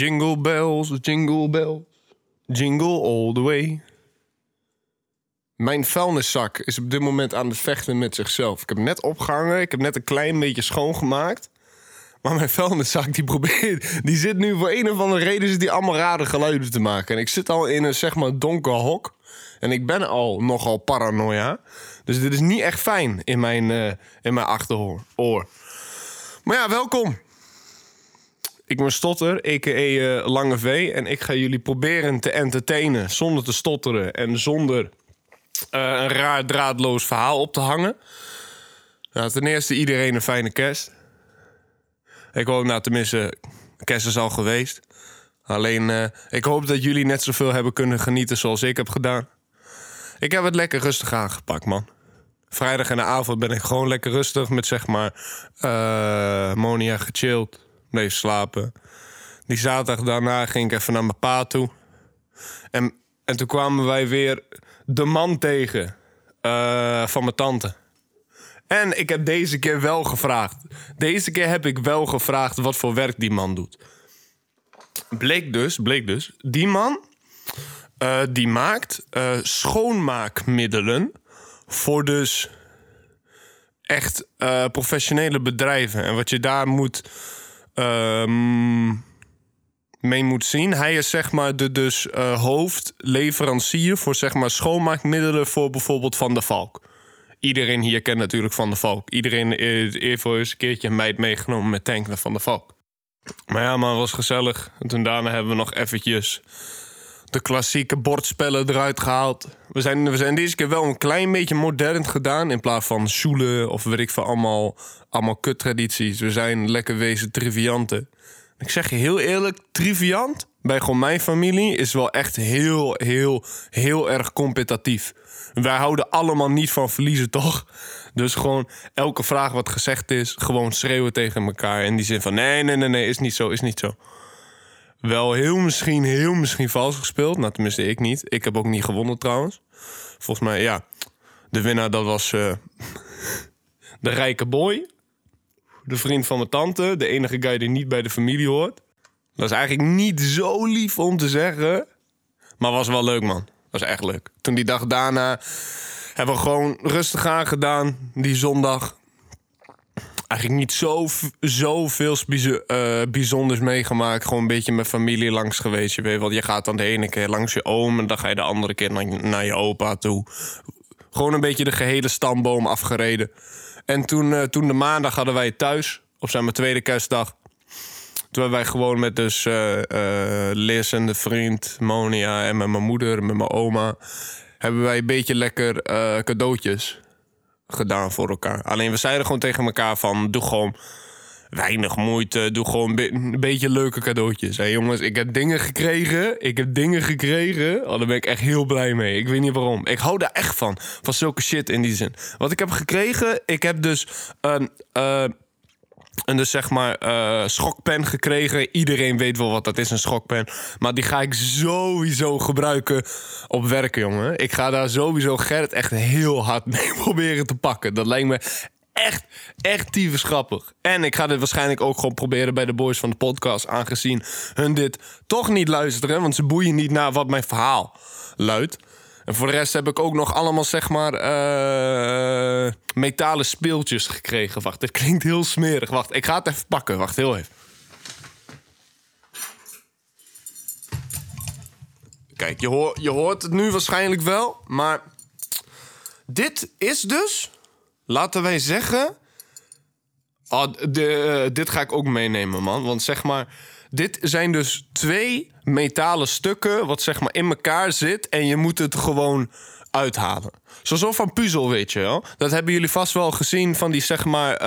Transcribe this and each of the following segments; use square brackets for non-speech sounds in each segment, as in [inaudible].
Jingle bells, jingle bells, jingle all the way. Mijn vuilniszak is op dit moment aan het vechten met zichzelf. Ik heb net opgehangen, ik heb net een klein beetje schoongemaakt. Maar mijn vuilniszak die probeert, die zit nu voor een of andere reden zit die allemaal rare geluiden te maken. En ik zit al in een zeg maar donker hok. En ik ben al nogal paranoia. Dus dit is niet echt fijn in mijn, uh, in mijn achteroor. Maar ja, welkom. Ik ben Stotter, a.k.a. Uh, Lange V. En ik ga jullie proberen te entertainen zonder te stotteren. En zonder uh, een raar draadloos verhaal op te hangen. Nou, ten eerste iedereen een fijne kerst. Ik hoop nou tenminste, kerst is al geweest. Alleen, uh, ik hoop dat jullie net zoveel hebben kunnen genieten zoals ik heb gedaan. Ik heb het lekker rustig aangepakt, man. Vrijdag en de avond ben ik gewoon lekker rustig met zeg maar Monia gechilled. Bleef slapen. Die zaterdag daarna ging ik even naar mijn pa toe. En, en toen kwamen wij weer de man tegen uh, van mijn tante. En ik heb deze keer wel gevraagd. Deze keer heb ik wel gevraagd wat voor werk die man doet. Bleek dus, bleek dus, die man uh, die maakt uh, schoonmaakmiddelen voor dus echt professionele bedrijven. En wat je daar moet um, mee moet zien. Hij is zeg maar de dus hoofdleverancier voor zeg maar schoonmaakmiddelen voor bijvoorbeeld Van de Valk. Iedereen hier kent natuurlijk Van de Valk. Iedereen heeft wel eens een keertje een meid meegenomen met tank naar Van de Valk. Maar ja, maar het was gezellig. En toen daarna hebben we nog eventjes de klassieke bordspellen eruit gehaald. We zijn, we zijn deze keer wel een klein beetje modern gedaan. In plaats van schoelen of weet ik veel, allemaal, allemaal kuttradities. We zijn lekker wezen trivianten. Ik zeg je heel eerlijk, triviant bij gewoon mijn familie is wel echt heel, heel, heel erg competitief. Wij houden allemaal niet van verliezen, toch? Dus gewoon elke vraag wat gezegd is, gewoon schreeuwen tegen elkaar. In die zin van: nee, nee, nee, nee, is niet zo, is niet zo. Wel heel misschien, heel misschien vals gespeeld. Nou, tenminste, ik niet. Ik heb ook niet gewonnen trouwens. Volgens mij, ja. De winnaar, dat was uh, [laughs] de rijke boy. De vriend van mijn tante. De enige guy die niet bij de familie hoort. Dat is eigenlijk niet zo lief om te zeggen. Maar was wel leuk, man. Dat was echt leuk. Toen die dag daarna hebben we gewoon rustig aan gedaan. Die zondag eigenlijk niet zo, zo veel uh, bijzonders meegemaakt. Gewoon een beetje met familie langs geweest. Je weet wel, je gaat dan de ene keer langs je oom... en dan ga je de andere keer naar, naar je opa toe. Gewoon een beetje de gehele stamboom afgereden. En toen, uh, toen de maandag hadden wij thuis, op zijn tweede kerstdag... Toen hebben wij gewoon met dus uh, Liz en de vriend, Monia en met mijn moeder met mijn oma... hebben wij een beetje lekker cadeautjes gedaan voor elkaar. Alleen we zeiden gewoon tegen elkaar van... doe gewoon weinig moeite, doe gewoon een beetje leuke cadeautjes. Hé jongens, ik heb dingen gekregen. Ik heb dingen gekregen. Oh, daar ben ik echt heel blij mee. Ik weet niet waarom. Ik hou daar echt van. Van zulke shit in die zin. Wat ik heb gekregen, ik heb dus. Uh, en dus zeg maar uh, schokpen gekregen. Iedereen weet wel wat dat is, een schokpen. Maar die ga ik sowieso gebruiken op werken, jongen. Ik ga daar sowieso Gerrit echt heel hard [laughs] mee proberen te pakken. Dat lijkt me echt, echt tyfus. En ik ga dit waarschijnlijk ook gewoon proberen bij de boys van de podcast. Aangezien hun dit toch niet luisteren. Want ze boeien niet naar wat mijn verhaal luidt. En voor de rest heb ik ook nog allemaal, zeg maar, uh, metalen speeltjes gekregen. Wacht, dit klinkt heel smerig. Wacht, ik ga het even pakken. Wacht, heel even. Kijk, je, hoor, je hoort het nu waarschijnlijk wel, maar dit is dus, laten wij zeggen. De, uh, dit ga ik ook meenemen, man. Want zeg maar, dit zijn dus twee metalen stukken... wat zeg maar in elkaar zit en je moet het gewoon uithalen. Zo van puzzel, weet je wel. Dat hebben jullie vast wel gezien van die zeg maar...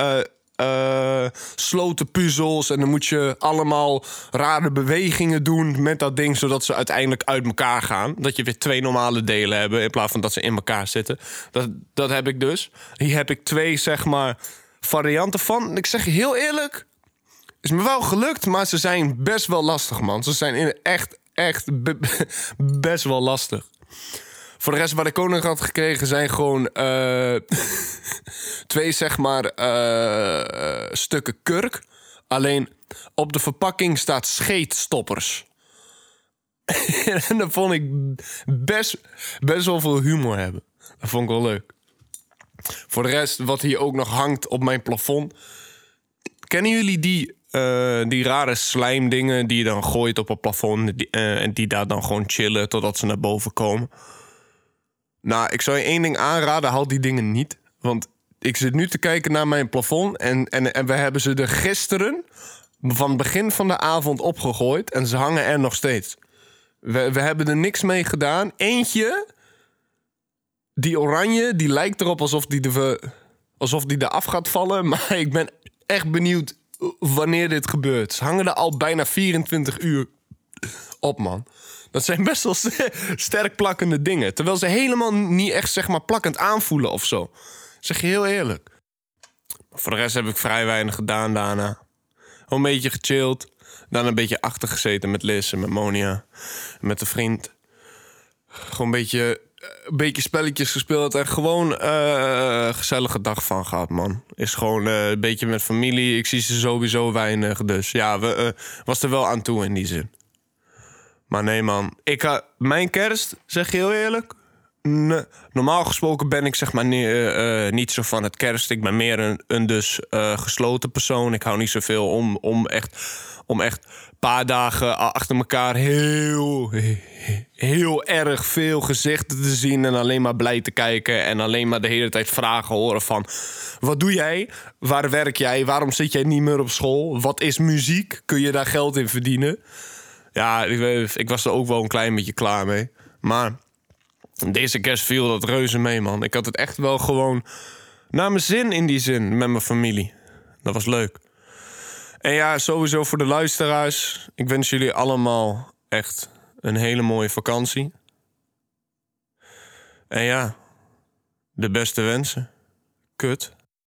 Uh, sloten puzzels. En dan moet je allemaal rare bewegingen doen met dat ding, zodat ze uiteindelijk uit elkaar gaan. Dat je weer twee normale delen hebben in plaats van dat ze in elkaar zitten. Dat, dat heb ik dus. Hier heb ik twee, zeg maar, varianten van. Ik zeg je heel eerlijk, is me wel gelukt, maar ze zijn best wel lastig, man. Ze zijn echt, echt [laughs] best wel lastig. Voor de rest wat ik nog had gekregen zijn gewoon uh, [laughs] twee, zeg maar, uh, stukken kurk. Alleen op de verpakking staat scheetstoppers. [laughs] en dat vond ik best, best wel veel humor hebben. Dat vond ik wel leuk. Voor de rest, wat hier ook nog hangt op mijn plafond. Kennen jullie die, uh, die rare slijmdingen die je dan gooit op het plafond uh, en die daar dan gewoon chillen totdat ze naar boven komen? Nou, ik zou je één ding aanraden: haal die dingen niet. Want ik zit nu te kijken naar mijn plafond en, en, en we hebben ze er gisteren van het begin van de avond opgegooid en ze hangen er nog steeds. We, we hebben er niks mee gedaan. Eentje, die oranje, die lijkt erop alsof die, de, alsof die eraf gaat vallen. [laughs] Maar ik ben echt benieuwd wanneer dit gebeurt. Ze hangen er al bijna 24 uur op, man. Dat zijn best wel sterk plakkende dingen. Terwijl ze helemaal niet echt zeg maar, plakkend aanvoelen of zo. Zeg je heel eerlijk. Voor de rest heb ik vrij weinig gedaan daarna. Een beetje gechilled. Dan een beetje achtergezeten met Liz en met Monia. Met een vriend. Gewoon een beetje, een beetje spelletjes gespeeld. En gewoon uh, gezellige dag van gehad, man. Is gewoon uh, een beetje met familie. Ik zie ze sowieso weinig. Dus ja, we uh, was er wel aan toe in die zin. Maar nee, man. Ik, mijn kerst, zeg je heel eerlijk... Normaal gesproken ben ik zeg maar niet, uh, niet zo van het kerst. Ik ben meer een, een dus uh, gesloten persoon. Ik hou niet zoveel om, om echt om echt een paar dagen achter elkaar heel, heel erg veel gezichten te zien en alleen maar blij te kijken en alleen maar de hele tijd vragen horen van wat doe jij? Waar werk jij? Waarom zit jij niet meer op school? Wat is muziek? Kun je daar geld in verdienen? Ja, ik, ik was er ook wel een klein beetje klaar mee. Maar deze kerst viel dat reuze mee, man. Ik had het echt wel gewoon naar mijn zin in die zin met mijn familie. Dat was leuk. En ja, sowieso voor de luisteraars. Ik wens jullie allemaal echt een hele mooie vakantie. En ja, de beste wensen. Kut.